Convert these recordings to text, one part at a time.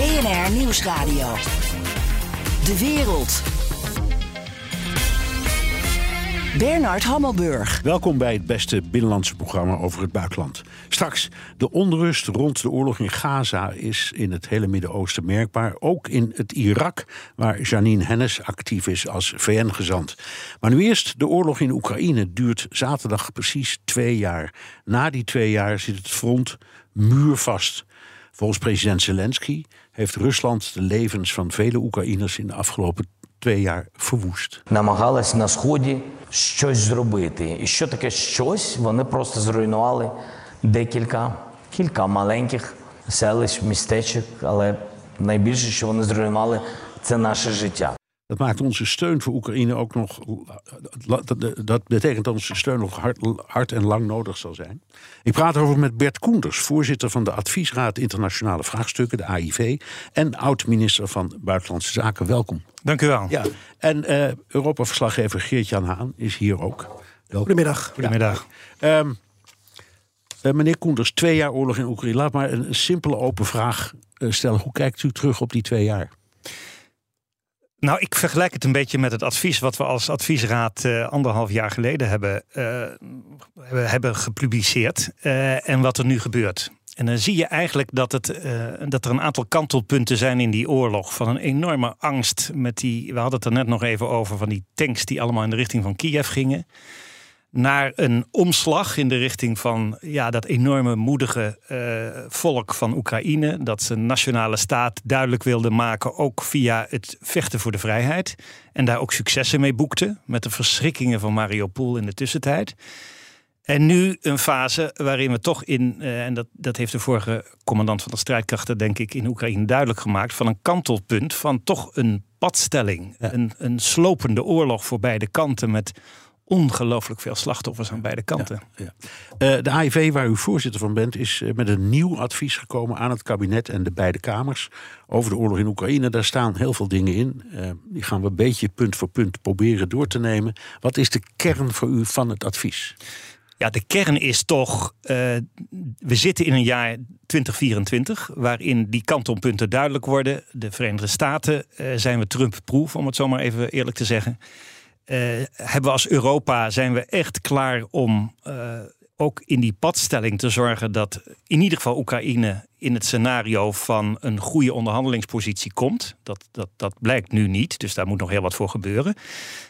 BNR Nieuwsradio. De wereld. Bernard Hammelburg. Welkom bij het beste binnenlandse programma over het buitenland. Straks, de onrust rond de oorlog in Gaza is in het hele Midden-Oosten merkbaar. Ook in het Irak, waar Janine Hennis actief is als VN-gezant. Maar nu eerst, de oorlog in Oekraïne duurt zaterdag precies twee jaar. Na die twee jaar zit het front muurvast. Volgens president Zelensky heeft Rusland de levens van vele Oekraïners in de afgelopen twee jaar verwoest. намагалась на сході щось зробити. І що таке щось? Вони просто зруйнували декілька, кілька маленьких селищ, містечок, але найбільше, що вони зруйнували, це наше життя. Dat maakt onze steun voor Oekraïne ook nog. Dat betekent dat onze steun nog hard, hard, en lang nodig zal zijn. Ik praat over met Bert Koenders, voorzitter van de Adviesraad Internationale Vraagstukken, de AIV. En oud-minister van Buitenlandse Zaken. Welkom. Dank u wel. Ja, en uh, Europa-verslaggever Geert-Jan Haan is hier ook. Welkom. Goedemiddag. Goedemiddag. Ja. Um, uh, meneer Koenders, twee jaar oorlog in Oekraïne. Laat maar een simpele open vraag uh, stellen. Hoe kijkt u terug op die twee jaar? Nou, ik vergelijk het een beetje met het advies wat we als adviesraad uh, anderhalf jaar geleden hebben, uh, hebben gepubliceerd uh, en wat er nu gebeurt. En dan zie je eigenlijk dat, het, dat er een aantal kantelpunten zijn in die oorlog. Van een enorme angst met die, we hadden het er net nog even over, van die tanks die allemaal in de richting van Kiev gingen naar een omslag in de richting van ja, dat enorme moedige uh, volk van Oekraïne. Dat ze een nationale staat duidelijk wilde maken, ook via het vechten voor de vrijheid. En daar ook successen mee boekte, met de verschrikkingen van Mariupol in de tussentijd. En nu een fase waarin we toch in, uh, en dat, dat heeft de vorige commandant van de strijdkrachten, denk ik, in Oekraïne duidelijk gemaakt, van een kantelpunt van toch een padstelling. Ja. Een, een slopende oorlog voor beide kanten met ongelooflijk veel slachtoffers aan beide kanten. Ja, ja. Uh, de AIV, waar u voorzitter van bent, is uh, met een nieuw advies gekomen aan het kabinet en de beide kamers over de oorlog in Oekraïne. Daar staan heel veel dingen in. Uh, die gaan we een beetje punt voor punt proberen door te nemen. Wat is de kern voor u van het advies? Ja, de kern is toch, we zitten in een jaar 2024 waarin die kantonpunten duidelijk worden. De Verenigde Staten zijn we Trump-proof, om het zo maar even eerlijk te zeggen. Uh, hebben we als Europa zijn we echt klaar om uh, ook in die padstelling te zorgen dat in ieder geval Oekraïne in het scenario van een goede onderhandelingspositie komt. Dat, dat, dat blijkt nu niet, dus daar moet nog heel wat voor gebeuren.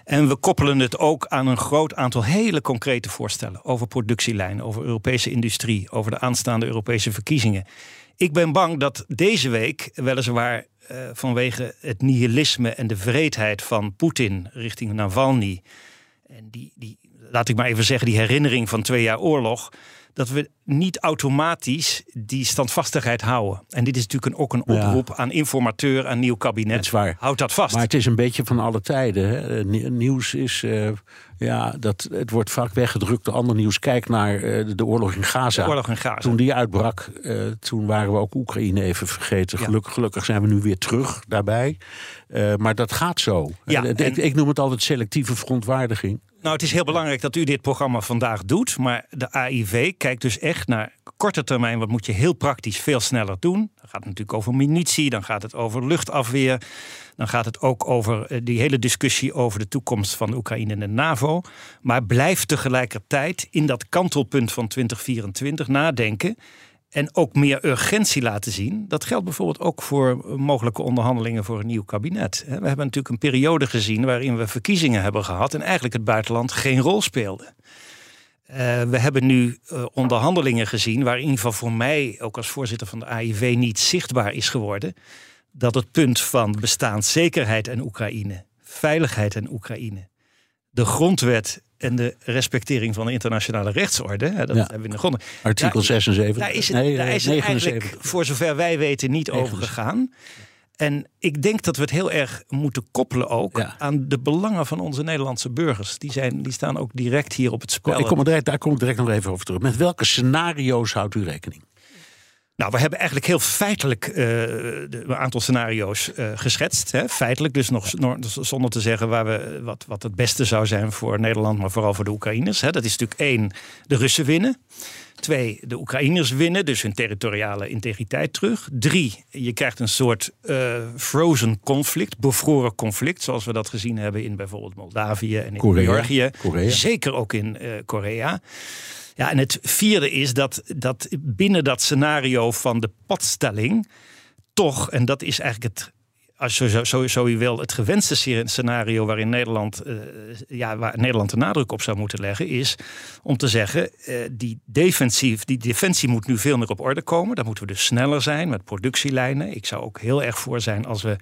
En we koppelen het ook aan een groot aantal hele concrete voorstellen over productielijnen, over Europese industrie, over de aanstaande Europese verkiezingen. Ik ben bang dat deze week weliswaar uh, vanwege het nihilisme en de vreedheid van Poetin richting Navalny. En die, die, laat ik maar even zeggen, die herinnering van twee jaar oorlog. Dat we niet automatisch die standvastigheid houden. En dit is natuurlijk een, ook een oproep ja. aan informateur, aan nieuw kabinet. Dat is waar. Houd dat vast. Maar het is een beetje van alle tijden. Hè? Nieuws is. Uh, ja, dat, het wordt vaak weggedrukt door ander nieuws. Kijk naar uh, de oorlog in Gaza. De oorlog in Gaza. Toen die uitbrak, uh, toen waren we ook Oekraïne even vergeten. Ja. Gelukkig, gelukkig zijn we nu weer terug daarbij. Maar dat gaat zo. Ja, en... ik, ik noem het altijd selectieve verontwaardiging. Nou, het is heel belangrijk dat u dit programma vandaag doet. Maar de AIV kijkt dus echt naar korte termijn. Wat moet je heel praktisch veel sneller doen? Dan gaat het natuurlijk over munitie, dan gaat het over luchtafweer. Dan gaat het ook over die hele discussie over de toekomst van Oekraïne en de NAVO. Maar blijf tegelijkertijd in dat kantelpunt van 2024 nadenken. En ook meer urgentie laten zien. Dat geldt bijvoorbeeld ook voor mogelijke onderhandelingen voor een nieuw kabinet. We hebben natuurlijk een periode gezien waarin we verkiezingen hebben gehad en eigenlijk het buitenland geen rol speelde. Uh, we hebben nu uh, onderhandelingen gezien waarin in voor mij, ook als voorzitter van de AIV, niet zichtbaar is geworden dat het punt van bestaanszekerheid en Oekraïne, veiligheid en Oekraïne, de grondwet en de respectering van de internationale rechtsorde. Hè, dat Ja. hebben we in de grond. Artikel Daar- 76. Daar is het, nee, daar is het 79. eigenlijk, voor zover wij weten, niet over 79. gegaan. En ik denk dat we het heel erg moeten koppelen ook Ja. aan de belangen van onze Nederlandse burgers. Die, zijn, die staan ook direct hier op het spel. Ik kom er direct, daar kom ik direct nog even over terug. Met welke scenario's houdt u rekening? Nou, we hebben eigenlijk heel feitelijk eh, de- een aantal scenario's eh, geschetst. Hè? Feitelijk, dus nog nog zonder te zeggen waar we, wat, wat het beste zou zijn voor Nederland, maar vooral voor de Oekraïners. Hè? Dat is natuurlijk één, de Russen winnen. Twee, de Oekraïners winnen, dus hun territoriale integriteit terug. Drie, je krijgt een soort eh, frozen conflict, bevroren conflict, zoals we dat gezien hebben in bijvoorbeeld Moldavië en in Korea. Georgië. Korea. Zeker ook in Korea. Ja, en het vierde is dat, dat binnen dat scenario van de padstelling toch, en dat is eigenlijk het, als je zo, zo, wil, het gewenste sce- scenario waarin Nederland, eh, ja, waar Nederland de nadruk op zou moeten leggen, is om te zeggen, eh, die, defensief, die defensie moet nu veel meer op orde komen. Dan moeten we dus sneller zijn met productielijnen. Ik zou ook heel erg voor zijn als we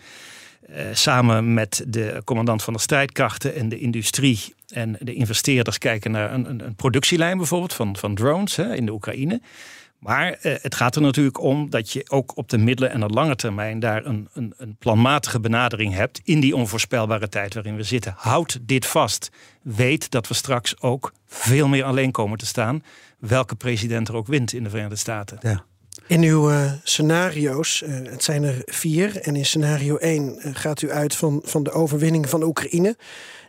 samen met de commandant van de strijdkrachten en de industrie en de investeerders kijken naar een, een, een productielijn bijvoorbeeld van, van drones hè, in de Oekraïne. Maar eh, het gaat er natuurlijk om dat je ook op de middelen en de lange termijn daar een, een, een planmatige benadering hebt in die onvoorspelbare tijd waarin we zitten. Houd dit vast. Weet dat we straks ook veel meer alleen komen te staan. Welke president er ook wint in de Verenigde Staten. Ja. In uw eh, scenario's, eh, het zijn er vier, en in scenario 1 eh, gaat u uit van, van de overwinning van Oekraïne.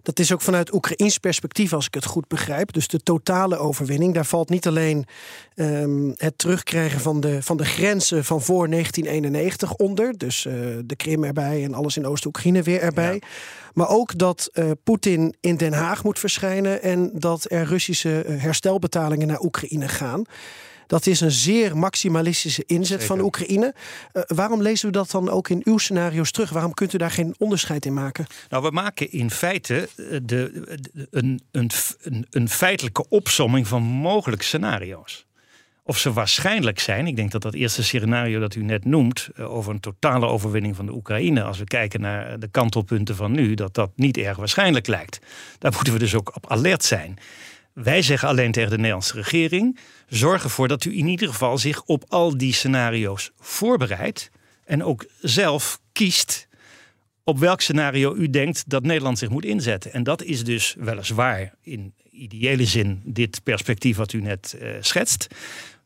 Dat is ook vanuit Oekraïns perspectief, als ik het goed begrijp. Dus de totale overwinning. Daar valt niet alleen ehm, het terugkrijgen van de, van de grenzen van voor 1991 onder. Dus de Krim erbij en alles in Oost-Oekraïne weer erbij. Maar ook dat Poetin in Den Haag moet verschijnen en dat er Russische herstelbetalingen naar Oekraïne gaan. Dat is een zeer maximalistische inzet van Oekraïne. Eh, waarom lezen we dat dan ook in uw scenario's terug? Waarom kunt u daar geen onderscheid in maken? Nou, we maken in feite eh, de, de- een, een, een, een feitelijke opsomming van mogelijke scenario's. Of ze waarschijnlijk zijn, ik denk dat dat eerste scenario dat u net noemt, eh, over een totale overwinning van de Oekraïne, als we kijken naar de kantelpunten van nu, dat dat niet erg waarschijnlijk lijkt. Daar moeten we dus ook op alert zijn. Wij zeggen alleen tegen de Nederlandse regering: zorg ervoor dat u in ieder geval zich op al die scenario's voorbereidt en ook zelf kiest op welk scenario u denkt dat Nederland zich moet inzetten. En dat is dus weliswaar in ideële zin dit perspectief wat u net eh, schetst.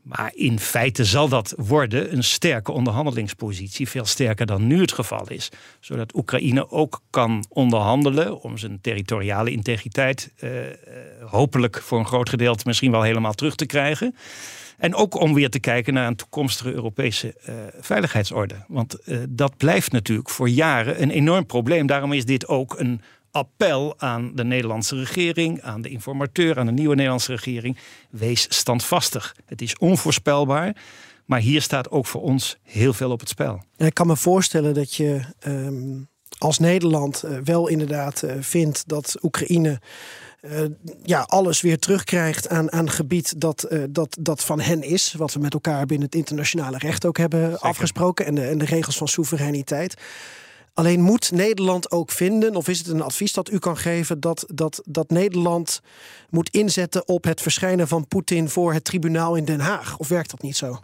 Maar in feite zal dat worden een sterke onderhandelingspositie, veel sterker dan nu het geval is. Zodat Oekraïne ook kan onderhandelen om zijn territoriale integriteit eh, eh, hopelijk voor een groot gedeelte misschien wel helemaal terug te krijgen. En ook om weer te kijken naar een toekomstige Europese eh, veiligheidsorde. Want dat blijft natuurlijk voor jaren een enorm probleem. Daarom is dit ook een appel aan de Nederlandse regering, aan de informateur, aan de nieuwe Nederlandse regering. Wees standvastig. Het is onvoorspelbaar. Maar hier staat ook voor ons heel veel op het spel. En ik kan me voorstellen dat je ehm, als Nederland eh, wel inderdaad eh, vindt dat Oekraïne eh, ja, alles weer terugkrijgt aan, aan gebied dat, dat, dat van hen is. Wat we met elkaar binnen het internationale recht ook hebben afgesproken. En de, en de regels van soevereiniteit. Alleen moet Nederland ook vinden, of is het een advies dat u kan geven, dat, dat, dat Nederland moet inzetten op het verschijnen van Poetin voor het tribunaal in Den Haag? Of werkt dat niet zo?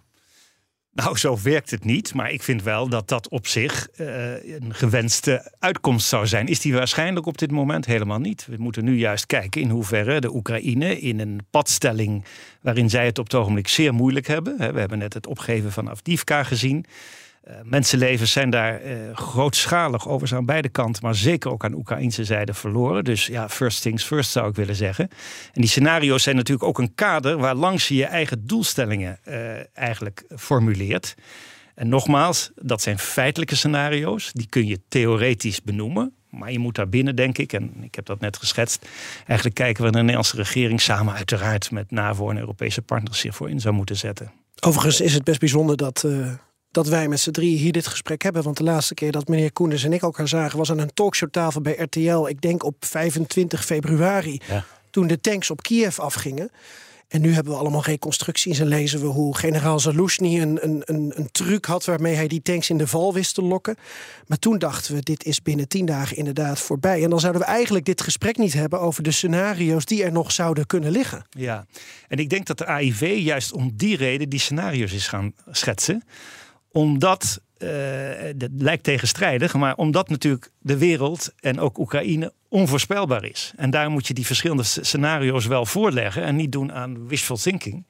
Nou, zo werkt het niet. Maar ik vind wel dat dat op zich eh, een gewenste uitkomst zou zijn. Is die waarschijnlijk op dit moment helemaal niet? We moeten nu juist kijken in hoeverre de Oekraïne in een padstelling waarin zij het op het ogenblik zeer moeilijk hebben. We hebben net het opgeven van Avdivka gezien. Eh, mensenlevens zijn daar eh, grootschalig overigens aan beide kanten, maar zeker ook aan Oekraïnse zijde verloren. Dus ja, first things first zou ik willen zeggen. En die scenario's zijn natuurlijk ook een kader waar langs je je eigen doelstellingen eh, eigenlijk formuleert. En nogmaals, dat zijn feitelijke scenario's. Die kun je theoretisch benoemen. Maar je moet daar binnen, denk ik, en ik heb dat net geschetst, eigenlijk kijken waar de Nederlandse regering samen uiteraard met NAVO en Europese partners zich voor in zou moeten zetten. Overigens is het best bijzonder dat, dat wij met z'n drie hier dit gesprek hebben. Want de laatste keer dat meneer Koenders en ik elkaar zagen... was aan een talkshowtafel bij RTL, ik denk op 25 februari... Ja. toen de tanks op Kiev afgingen. En nu hebben we allemaal reconstructies en lezen we hoe generaal Zaluzny een, een, een, een truc had... waarmee hij die tanks in de val wist te lokken. Maar toen dachten we, dit is binnen tien dagen inderdaad voorbij. En dan zouden we eigenlijk dit gesprek niet hebben... over de scenario's die er nog zouden kunnen liggen. Ja, en ik denk dat de AIV juist om die reden die scenario's is gaan schetsen. Omdat eh, dat lijkt tegenstrijdig, maar omdat natuurlijk de wereld en ook Oekraïne onvoorspelbaar is. En daar moet je die verschillende scenario's wel voorleggen en niet doen aan wishful thinking.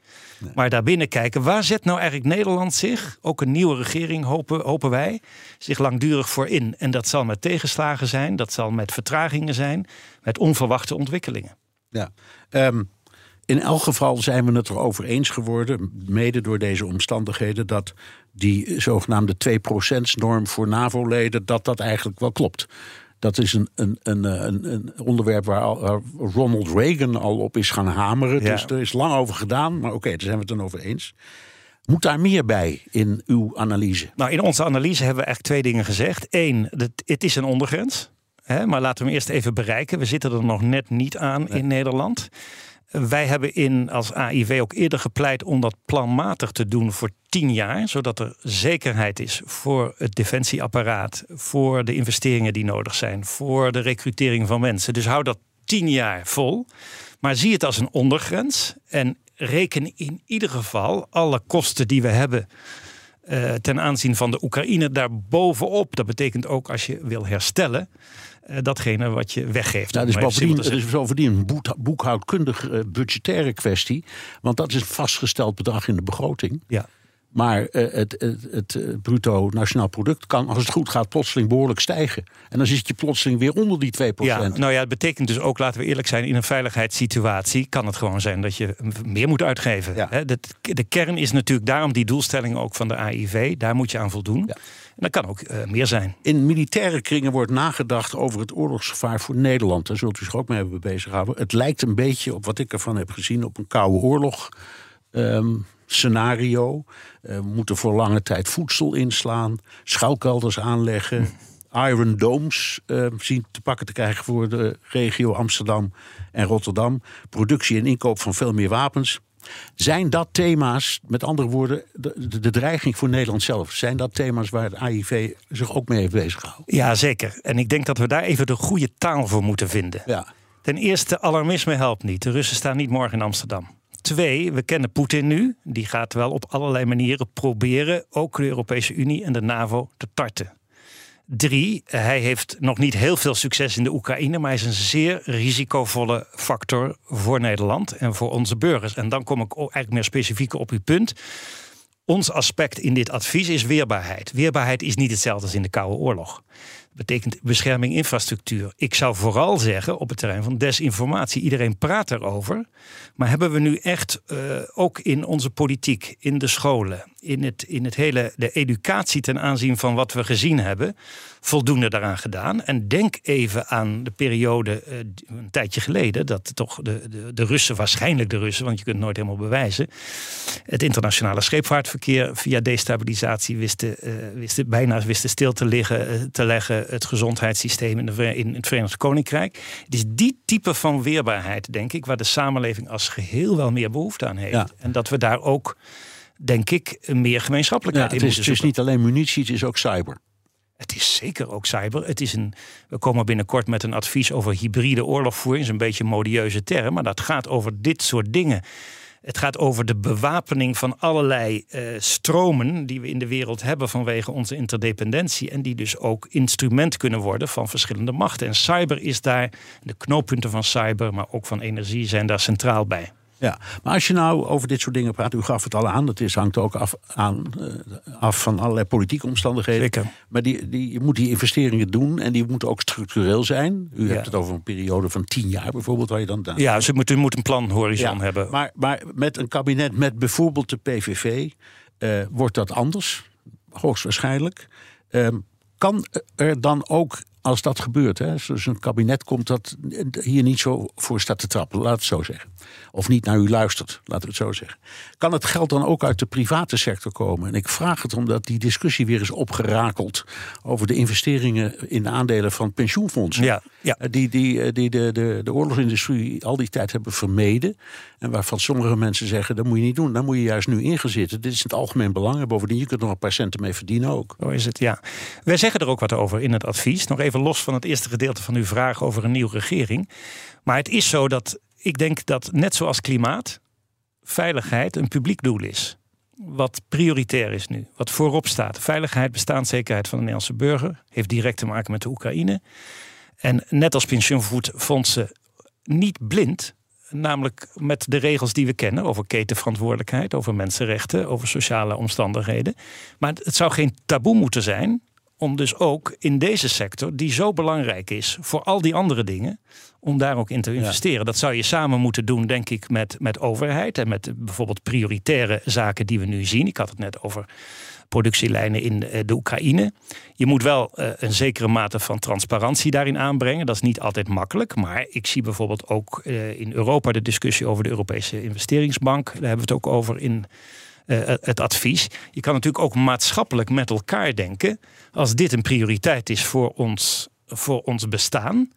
Maar daarbinnen kijken, waar zet nou eigenlijk Nederland zich, ook een nieuwe regering hopen, hopen wij, zich langdurig voor in. En dat zal met tegenslagen zijn, dat zal met vertragingen zijn, met onverwachte ontwikkelingen. Ja. Ehm, in elk geval zijn we het erover eens geworden, mede door deze omstandigheden, dat die zogenaamde 2%-norm voor NAVO-leden, dat dat eigenlijk wel klopt. Dat is een, een, een, een, een onderwerp waar, al, Ronald Reagan al op is gaan hameren. Ja. Dus er is lang over gedaan, maar oké, daar zijn we het dan over eens. Moet daar meer bij in uw analyse? Nou, in onze analyse hebben we eigenlijk twee dingen gezegd. Eén, het is een ondergrens. Hè, maar laten we hem eerst even bereiken. We zitten er nog net niet aan in Nederland. Wij hebben in, als AIV ook eerder gepleit om dat planmatig te doen voor tien jaar. Zodat er zekerheid is voor het defensieapparaat. Voor de investeringen die nodig zijn. Voor de recrutering van mensen. Dus hou dat tien jaar vol. Maar zie het als een ondergrens. En reken in ieder geval alle kosten die we hebben eh, ten aanzien van de Oekraïne daarbovenop. Dat betekent ook als je wil herstellen, eh, datgene wat je weggeeft. Nou, even bovendien, het is bovendien een boek- boekhoudkundig eh, budgettaire kwestie. Want dat is een vastgesteld bedrag in de begroting. Ja. Maar eh, het, het, het eh, bruto nationaal product kan, als het goed gaat, plotseling behoorlijk stijgen. En dan zit je plotseling weer onder die 2%. Ja, nou ja, het betekent dus ook, laten we eerlijk zijn, in een veiligheidssituatie kan het gewoon zijn dat je meer moet uitgeven. Ja. De, de kern is natuurlijk daarom die doelstelling ook van de AIV. Daar moet je aan voldoen. Ja. En dat kan ook eh, meer zijn. In militaire kringen wordt nagedacht over het oorlogsgevaar voor Nederland. Daar zult u zich ook mee hebben bezig gehouden. Het lijkt een beetje op wat ik ervan heb gezien op een koude oorlog. ehm, scenario. Eh, we moeten voor lange tijd voedsel inslaan, schuilkelders aanleggen, Iron Domes eh, zien te pakken te krijgen voor de regio Amsterdam en Rotterdam. Productie en inkoop van veel meer wapens. Zijn dat thema's, met andere woorden, de, de, de dreiging voor Nederland zelf, zijn dat thema's waar het AIV zich ook mee heeft bezig gehouden? Ja, zeker. En ik denk dat we daar even de goede taal voor moeten vinden. Ja. Ten eerste, alarmisme helpt niet. De Russen staan niet morgen in Amsterdam. Twee, we kennen Poetin nu. Die gaat wel op allerlei manieren proberen ook de Europese Unie en de NAVO te tarten. Drie, hij heeft nog niet heel veel succes in de Oekraïne, maar hij is een zeer risicovolle factor voor Nederland en voor onze burgers. En dan kom ik eigenlijk meer specifiek op uw punt. Ons aspect in dit advies is weerbaarheid. Weerbaarheid is niet hetzelfde als in de Koude Oorlog. Betekent bescherming infrastructuur. Ik zou vooral zeggen op het terrein van desinformatie. Iedereen praat erover. Maar hebben we nu echt eh, ook in onze politiek, in de scholen, in het, in het hele de educatie ten aanzien van wat we gezien hebben, voldoende daaraan gedaan? En denk even aan de periode eh, een tijdje geleden, dat toch de, de, de Russen, waarschijnlijk de Russen, want je kunt het nooit helemaal bewijzen, het internationale scheepvaartverkeer via destabilisatie wisten, eh, wisten bijna wisten stil te, liggen, eh, te leggen, het gezondheidssysteem in, de, in het Verenigd Koninkrijk. Het is die type van weerbaarheid, denk ik, waar de samenleving als geheel wel meer behoefte aan heeft. Ja. En dat we daar ook, denk ik, meer Ja, gemeenschappelijkheid het, in moeten het is zoeken. niet alleen munitie, het is ook cyber. Het is zeker ook cyber. Het is een, we komen binnenkort met een advies over hybride oorlogvoering. Dat is een beetje een modieuze term, maar dat gaat over dit soort dingen. Het gaat over de bewapening van allerlei eh, stromen die we in de wereld hebben vanwege onze interdependentie. En die dus ook instrument kunnen worden van verschillende machten. En cyber is daar, de knooppunten van cyber, maar ook van energie, zijn daar centraal bij. Ja, maar als je nou over dit soort dingen praat, u gaf het al aan, dat is, hangt ook af, aan, eh, af van allerlei politieke omstandigheden. Zeker. Maar die, die, je moet die investeringen doen en die moeten ook structureel zijn. U Ja. hebt het over een periode van tien jaar bijvoorbeeld, waar je dan. Ja, ze moeten, moeten een planhorizon Ja, hebben. Maar, maar met een kabinet met bijvoorbeeld de PVV eh, wordt dat anders, hoogstwaarschijnlijk. Ehm, kan er dan ook, als dat gebeurt, hè, dus een kabinet komt dat hier niet zo voor staat te trappen, laat het zo zeggen. Of niet naar u luistert, laten we het zo zeggen. Kan het geld dan ook uit de private sector komen? En ik vraag het omdat die discussie weer is opgerakeld over de investeringen in aandelen van pensioenfondsen. Ja, ja. Eh, Die, die, eh, die de, de, de oorlogsindustrie al die tijd hebben vermeden. En waarvan sommige mensen zeggen, dat moet je niet doen. Daar moet je juist nu in gaan zitten. Dit is het algemeen belang. En bovendien, je kunt er nog een paar centen mee verdienen ook. Zo is het, ja. Wij zeggen er ook wat over in het advies. Nog even los van het eerste gedeelte van uw vraag over een nieuwe regering. Maar het is zo dat ik denk dat net zoals klimaat, veiligheid een publiek doel is. wat prioritair is nu, wat voorop staat. Veiligheid, bestaanszekerheid van de Nederlandse burger heeft direct te maken met de Oekraïne. En net als pensioenfondsen niet blind, namelijk met de regels die we kennen over ketenverantwoordelijkheid, over mensenrechten, over sociale omstandigheden. Maar het zou geen taboe moeten zijn om dus ook in deze sector, die zo belangrijk is voor al die andere dingen, om daar ook in te investeren. Dat zou je samen moeten doen, denk ik, met, met overheid en met bijvoorbeeld prioritaire zaken die we nu zien. Ik had het net over productielijnen in eh, de Oekraïne. Je moet wel uh, een zekere mate van transparantie daarin aanbrengen. Dat is niet altijd makkelijk. Maar ik zie bijvoorbeeld ook uh, in Europa de discussie over de Europese investeringsbank. Daar hebben we het ook over in het advies. Je kan natuurlijk ook maatschappelijk met elkaar denken. Als dit een prioriteit is voor ons, voor ons bestaan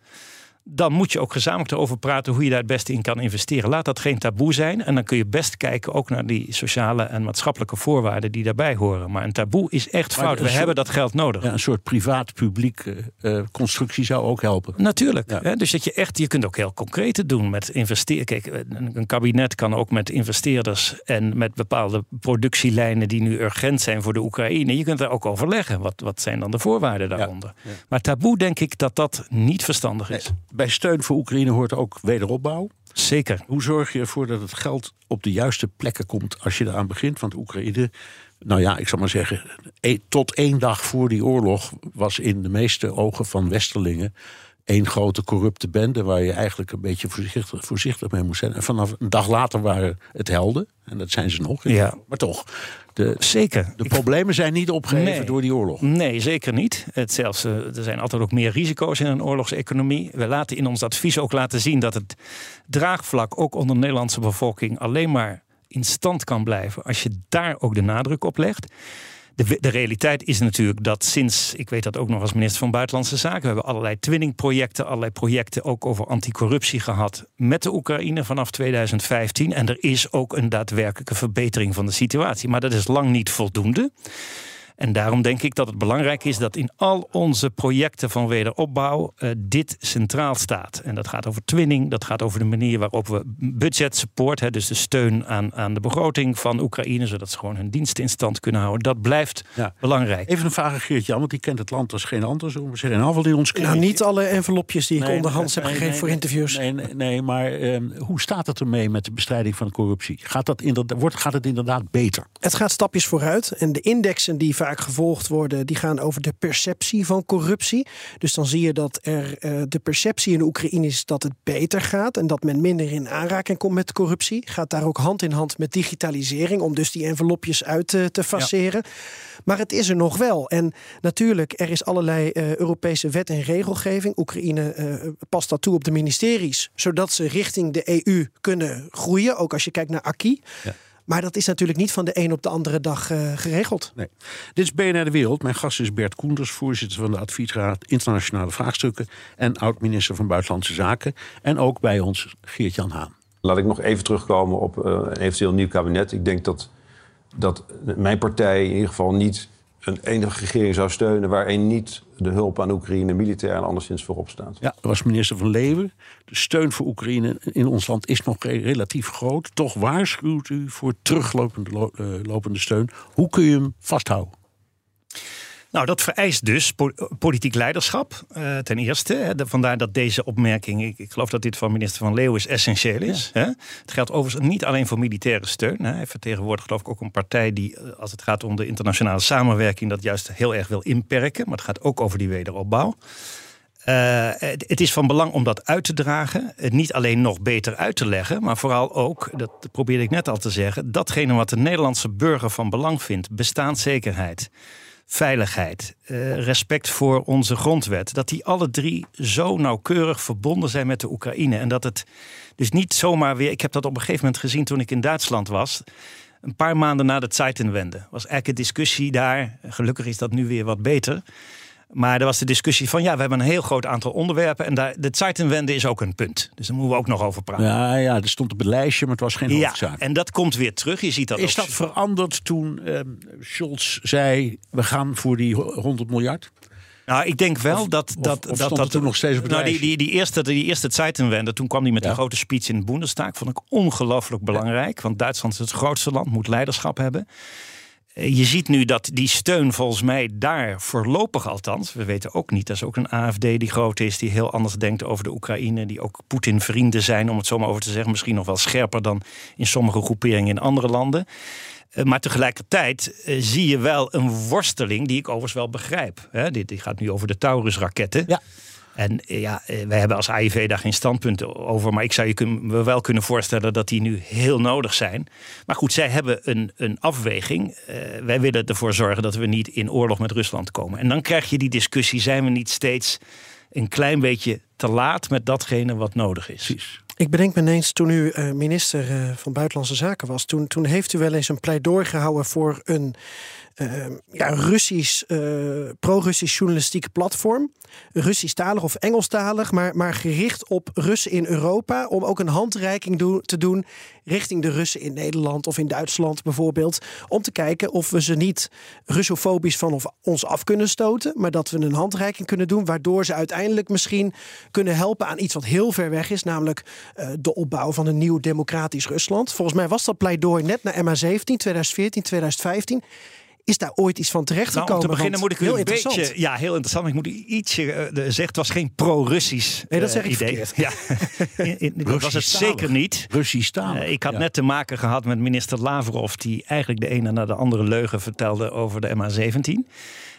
dan moet je ook gezamenlijk erover praten hoe je daar het beste in kan investeren. Laat dat geen taboe zijn. En dan kun je best kijken ook naar die sociale en maatschappelijke voorwaarden die daarbij horen. Maar een taboe is echt fout. We hebben dat geld nodig. Ja, een soort privaat-publiek uh, constructie zou ook helpen. Natuurlijk. Ja. Hè? Dus dat je echt, je kunt ook heel concrete doen met investeren. Kijk, een kabinet kan ook met investeerders en met bepaalde productielijnen die nu urgent zijn voor de Oekraïne. Je kunt daar ook overleggen. Wat, wat zijn dan de voorwaarden daaronder? Ja. Maar taboe denk ik dat dat niet verstandig is. Nee bij steun voor Oekraïne hoort ook wederopbouw. Zeker. Hoe zorg je ervoor dat het geld op de juiste plekken komt als je eraan begint? Want Oekraïne, nou ja, ik zal maar zeggen, e- tot één dag voor die oorlog was in de meeste ogen van Westerlingen één grote corrupte bende waar je eigenlijk een beetje voorzichtig, voorzichtig mee moest zijn. En vanaf een dag later waren het helden. En dat zijn ze nog. Ja. Maar toch. De, zeker. De problemen zijn niet opgeheven door die oorlog. Nee, zeker niet. Het zelfs, eh, er zijn altijd ook meer risico's in een oorlogseconomie. We laten in ons advies ook laten zien dat het draagvlak ook onder de Nederlandse bevolking alleen maar in stand kan blijven als je daar ook de nadruk op legt. De, de, realiteit is natuurlijk dat sinds, ik weet dat ook nog als minister van Buitenlandse Zaken, we hebben allerlei twinningprojecten, allerlei projecten ook over anticorruptie gehad met de Oekraïne vanaf 2015. En er is ook een daadwerkelijke verbetering van de situatie. Maar dat is lang niet voldoende. En daarom denk ik dat het belangrijk is dat in al onze projecten van wederopbouw uh, dit centraal staat. En dat gaat over twinning, dat gaat over de manier waarop we budget support, hè, dus de steun aan, aan de begroting van Oekraïne, zodat ze gewoon hun diensten in stand kunnen houden. Dat blijft ja. belangrijk. Even een vraag aan Geert-Jan, want die kent het land als geen ander. Zo. We zeggen in afval in ons Nou, niet alle envelopjes die ik onderhands nee, heb gegeven nee, voor interviews. Nee, nee, maar um, hoe staat het ermee met de bestrijding van de corruptie? Gaat, dat inderdaad, wordt, gaat het inderdaad beter? Het gaat stapjes vooruit. En de indexen die vaak gevolgd worden, die gaan over de perceptie van corruptie. Dus dan zie je dat er uh, de perceptie in de Oekraïne is dat het beter gaat en dat men minder in aanraking komt met corruptie. Gaat daar ook hand in hand met digitalisering om dus die envelopjes uit te, te faceren. Ja. Maar het is er nog wel. En natuurlijk, er is allerlei uh, Europese wet en regelgeving. Oekraïne uh, past dat toe op de ministeries, zodat ze richting de EU kunnen groeien. Ook als je kijkt naar acquis. Ja. Maar dat is natuurlijk niet van de een op de andere dag uh, geregeld. Nee. Dit is BNR De Wereld. Mijn gast is Bert Koenders, voorzitter van de Adviesraad Internationale Vraagstukken en oud-minister van Buitenlandse Zaken. En ook bij ons Geert-Jan Haan. Laat ik nog even terugkomen op uh, een eventueel nieuw kabinet. Ik denk dat, dat mijn partij in ieder geval niet een enige regering zou steunen waarin niet de hulp aan Oekraïne militair en anderszins voorop staat. Ja, was minister van Leeuwen. De steun voor Oekraïne in ons land is nog relatief groot. Toch waarschuwt u voor teruglopende lo lopende steun. Hoe kun je hem vasthouden? Nou, dat vereist dus politiek leiderschap, uh, ten eerste. Hè. Vandaar dat deze opmerking, ik, ik, geloof dat dit van minister Van Leeuwen essentieel is. Ja. Hè. Het geldt overigens niet alleen voor militaire steun. Hè. Hij vertegenwoordigt geloof ik ook een partij die, als het gaat om de internationale samenwerking, dat juist heel erg wil inperken. Maar het gaat ook over die wederopbouw. Uh, het, het, is van belang om dat uit te dragen. Het niet alleen nog beter uit te leggen, maar vooral ook, dat probeerde ik net al te zeggen, datgene wat de Nederlandse burger van belang vindt: bestaanszekerheid veiligheid, uh, respect voor onze grondwet, dat die alle drie zo nauwkeurig verbonden zijn met de Oekraïne. En dat het dus niet zomaar weer. Ik heb dat op een gegeven moment gezien toen ik in Duitsland was. Een paar maanden na de Zeitenwende was eigenlijk een discussie daar. Gelukkig is dat nu weer wat beter. Maar er was de discussie van ja, we hebben een heel groot aantal onderwerpen. En daar, de Zeitenwende is ook een punt. Dus daar moeten we ook nog over praten. Ja, ja, er stond op het lijstje, maar het was geen ja, hoofdzaak. En dat komt weer terug. Je ziet dat is dat veranderd toen uh, Scholz zei: we gaan voor die 100 miljard? Nou, ik denk wel dat of- dat of dat dat het toen nog steeds op nou, die, die, die eerste die eerste Zeitenwende, toen kwam hij met Ja. een grote speech in de Bundestag, vond ik ongelooflijk belangrijk, want Duitsland is het grootste land, moet leiderschap hebben. Eh, Je ziet nu dat die steun volgens mij daar voorlopig althans, we weten ook niet, dat is ook een AFD die groot is, die heel anders denkt over de Oekraïne, die ook Poetin vrienden zijn, om het zo maar over te zeggen, misschien nog wel scherper dan in sommige groeperingen in andere landen. Eh, Maar tegelijkertijd eh, zie je wel een worsteling die ik overigens wel begrijp. Dit gaat nu over de Taurus-raketten. Ja. En eh, ja, eh, wij hebben als AIV daar geen standpunten over. Maar ik zou je kun- wel kunnen voorstellen dat die nu heel nodig zijn. Maar goed, zij hebben een, een afweging. Eh, wij willen ervoor zorgen dat we niet in oorlog met Rusland komen. En dan krijg je die discussie: zijn we niet steeds een klein beetje te laat met datgene wat nodig is? Precies. Ik bedenk me ineens, toen u minister van Buitenlandse Zaken was, toen, toen heeft u wel eens een pleidooi gehouden voor een eh, ja, Russisch, eh, pro-Russisch journalistieke platform. Russisch-talig of Engelstalig, maar, maar gericht op Russen in Europa. Om ook een handreiking te doen richting de Russen in Nederland of in Duitsland bijvoorbeeld. Om te kijken of we ze niet Russofobisch van of ons af kunnen stoten. Maar dat we een handreiking kunnen doen. Waardoor ze uiteindelijk misschien kunnen helpen aan iets wat heel ver weg is. Namelijk eh, de opbouw van een nieuw democratisch Rusland. Volgens mij was dat pleidooi net na MH17, 2014, 2015. Is daar ooit iets van Nou, terechtgekomen? om te beginnen moet ik u heel een interessant. beetje... Ja, heel interessant. Ik moet u ietsje eh, de- zeggen. Het was geen pro-Russisch Nee, dat eh, zeg ik idee. verkeerd. Ja. In- in- dat was het zeker niet. Russisch taal. Eh, ik had net te maken gehad met minister Lavrov... die eigenlijk de ene na de andere leugen vertelde over de MH17.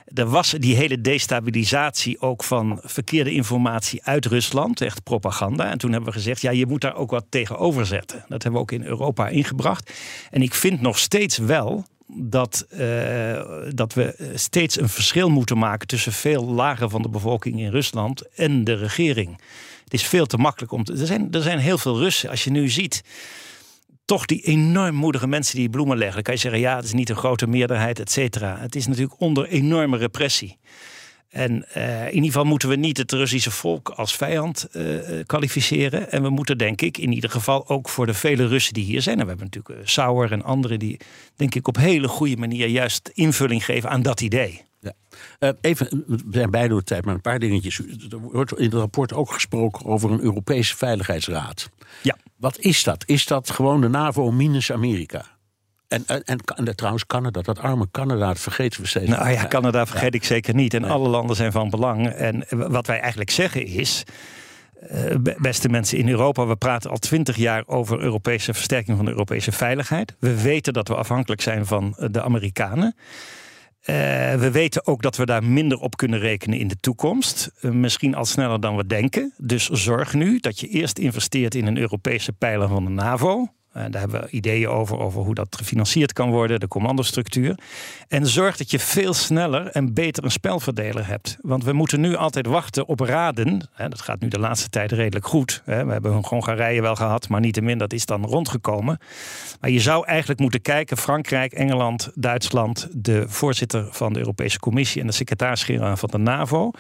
Er was die hele destabilisatie ook van verkeerde informatie uit Rusland. Echt propaganda. En toen hebben we gezegd, ja, je moet daar ook wat tegenover zetten. Dat hebben we ook in Europa ingebracht. En ik vind nog steeds wel dat, eh, dat we steeds een verschil moeten maken... tussen veel lagen van de bevolking in Rusland en de regering. Het is veel te makkelijk om te... Er zijn, er zijn heel veel Russen. Als je nu ziet toch die enorm moedige mensen die bloemen leggen. Dan kan je zeggen, ja, het is niet een grote meerderheid, et cetera. Het is natuurlijk onder enorme repressie. En eh, in ieder geval moeten we niet het Russische volk als vijand eh, eh, kwalificeren. En we moeten, denk ik, in ieder geval ook voor de vele Russen die hier zijn. En we hebben natuurlijk Sauer en anderen die, denk ik, op hele goede manier juist invulling geven aan dat idee. Ja. Uh, even, we zijn bijna door de tijd, maar een paar dingetjes. Er wordt in het rapport ook gesproken over een Europese Veiligheidsraad. Ja. Wat is dat? Is dat gewoon de NAVO minus Amerika? En, en, en, en trouwens Canada, dat arme Canada, dat vergeten we steeds. Nou ja, Canada vergeet ja. ik zeker niet. En nee. alle landen zijn van belang. En wat wij eigenlijk zeggen is... Uh, beste mensen in Europa, we praten al twintig jaar over Europese versterking van de Europese veiligheid. We weten dat we afhankelijk zijn van de Amerikanen. Uh, we weten ook dat we daar minder op kunnen rekenen in de toekomst. Uh, misschien al sneller dan we denken. Dus zorg nu dat je eerst investeert in een Europese pijler van de NAVO. Uh, daar hebben we ideeën over, over hoe dat gefinancierd kan worden, de commandostructuur. En zorg dat je veel sneller en beter een spelverdeler hebt. Want we moeten nu altijd wachten op raden. Hè, dat gaat nu de laatste tijd redelijk goed. Hè. We hebben Hongarije wel gehad, maar niettemin dat is dan rondgekomen. Maar je zou eigenlijk moeten kijken, Frankrijk, Engeland, Duitsland, de voorzitter van de Europese Commissie en de secretaris-generaal van de NAVO,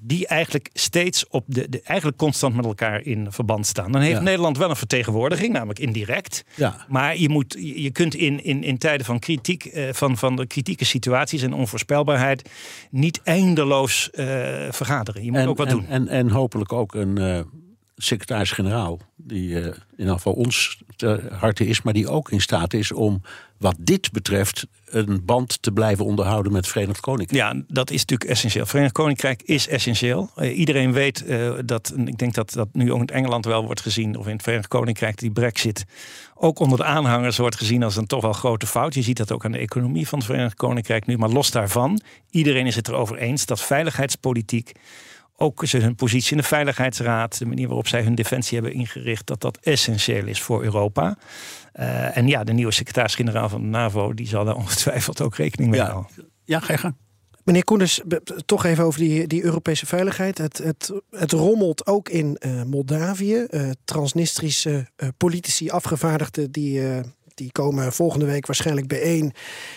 die eigenlijk steeds op de, de, eigenlijk constant met elkaar in verband staan. Dan heeft ja. Nederland wel een vertegenwoordiging, namelijk indirect. Ja. Maar je, moet, je kunt in, in, in tijden van kritiek, eh, van, van de kritieke situaties en onvoorspelbaarheid niet eindeloos uh, vergaderen. Je moet en, ook wat en, doen. En, en hopelijk ook een uh, secretaris-generaal, die in ieder geval ons te harte is, maar die ook in staat is om wat dit betreft een band te blijven onderhouden met het Verenigd Koninkrijk. Ja, dat is natuurlijk essentieel. Verenigd Koninkrijk is essentieel. Uh, iedereen weet uh, dat, ik denk dat dat nu ook in Engeland wel wordt gezien, of in het Verenigd Koninkrijk, die brexit ook onder de aanhangers wordt gezien als een toch wel grote fout. Je ziet dat ook aan de economie van het Verenigd Koninkrijk nu. Maar los daarvan, iedereen is het erover eens dat veiligheidspolitiek ook hun positie in de Veiligheidsraad, de manier waarop zij hun defensie hebben ingericht, dat dat essentieel is voor Europa. Uh, en ja, de nieuwe secretaris-generaal van de NAVO, die zal daar ongetwijfeld ook rekening mee ja. houden. Ja, ga je gang. Meneer Koenders, toch even over die, die Europese veiligheid. Het, het, het rommelt ook in uh, Moldavië. Uh, Transnistrische uh, politici, afgevaardigden, die, die komen volgende week waarschijnlijk bijeen.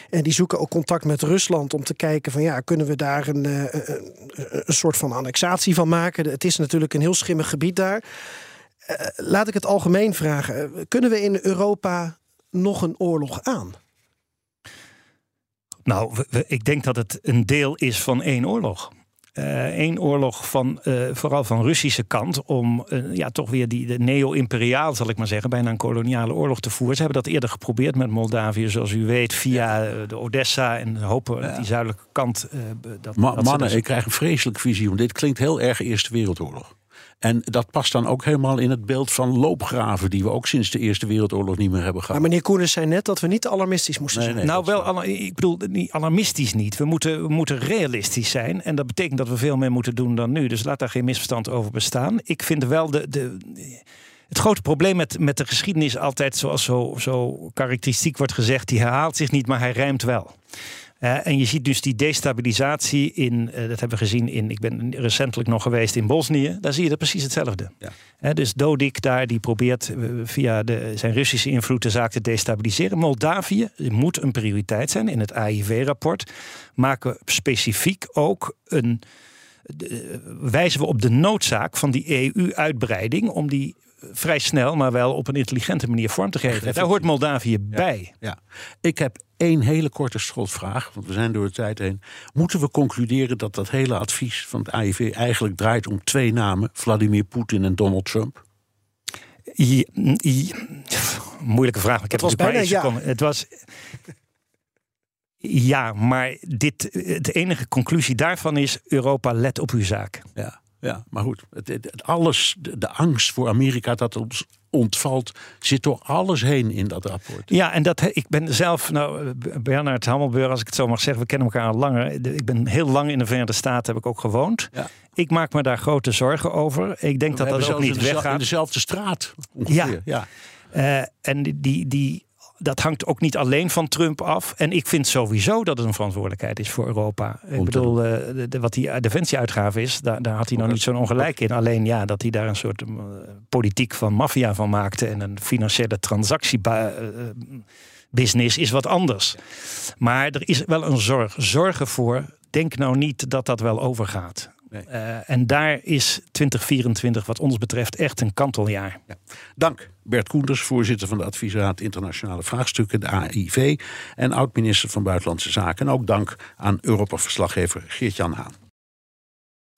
En die zoeken ook contact met Rusland om te kijken van ja, kunnen we daar een, een, een soort van annexatie van maken. Het is natuurlijk een heel schimmig gebied daar. Laat ik het algemeen vragen. Kunnen we in Europa nog een oorlog aan? Nou, we, we, ik denk dat het een deel is van één oorlog. Eén oorlog van, eh, vooral van Russische kant, om eh, ja, toch weer die de neo-imperiaal, zal ik maar zeggen, bijna een koloniale oorlog te voeren. Ze hebben dat eerder geprobeerd met Moldavië, zoals u weet, via eh, de Odessa en hopen dat die zuidelijke kant. eh, dat, Ma- dat ze mannen, dus- ik krijg een vreselijke visie. Want dit klinkt heel erg Eerste Wereldoorlog. En dat past dan ook helemaal in het beeld van loopgraven... die we ook sinds de Eerste Wereldoorlog niet meer hebben Maar gehad. meneer Koenens zei net dat we niet alarmistisch moesten Nee, zijn. nee. nou, wel, ik bedoel, niet alarmistisch niet. We moeten, we moeten realistisch zijn. En dat betekent dat we veel meer moeten doen dan nu. Dus laat daar geen misverstand over bestaan. Ik vind wel de. de het grote probleem met, met de geschiedenis altijd, zoals zo, zo karakteristiek wordt gezegd, die herhaalt zich niet, maar hij rijmt wel. Eh, en je ziet dus die destabilisatie in, eh, dat hebben we gezien in, ik ben recentelijk nog geweest in Bosnië, daar zie je dat precies hetzelfde. Ja. Dus Dodik daar, die probeert eh, via de, zijn Russische invloed de zaak te destabiliseren. Moldavië moet een prioriteit zijn. In het AIV-rapport maken we specifiek ook een, wijzen we op de noodzaak van die EU-uitbreiding om die vrij snel, maar wel op een intelligente manier vorm te geven. Daar hoort Moldavië bij. Ja. Ik heb één hele korte slotvraag, want we zijn door de tijd heen. Moeten we concluderen dat dat hele advies van het AIV eigenlijk draait om twee namen: Vladimir Poetin en Donald Trump? Moeilijke vraag. Ik heb was natuurlijk maar bijna ja. Het was. Ja, maar dit, de enige conclusie daarvan is: Europa, let op uw zaak. Ja, ja maar goed. Het, het- het alles, de, de angst voor Amerika dat ons ontvalt, zit door alles heen in dat rapport. Ja, en dat, ik ben zelf, nou, eh, Bernard Hammelburg, als ik het zo mag zeggen, we kennen elkaar al langer. Ik ben heel lang in de Verenigde Staten, heb ik ook gewoond. Ja. Ik maak me daar grote zorgen over. Ik denk We dat dat ook niet dezelfde, in weggaat. dezelfde straat ongeveer. Ja. Eh, en die, die, dat hangt ook niet alleen van Trump af. En ik vind sowieso dat het een verantwoordelijkheid is voor Europa. Ik Om bedoel, eh, de, de- wat die defensieuitgave is, daar, daar had hij nog niet zo'n ongelijk in. Alleen ja, dat hij daar een soort eh, politiek van maffia van maakte en een financiële transactiebusiness is wat anders. Maar er is wel een zorg. Zorg ervoor. Denk nou niet dat dat wel overgaat. Nee. Eh, en daar is 2024 wat ons betreft echt een kanteljaar. Dank Bert Koenders, voorzitter van de Adviesraad Internationale Vraagstukken, de AIV, en oud-minister van Buitenlandse Zaken. En ook dank aan Europa-verslaggever Geert-Jan Haan.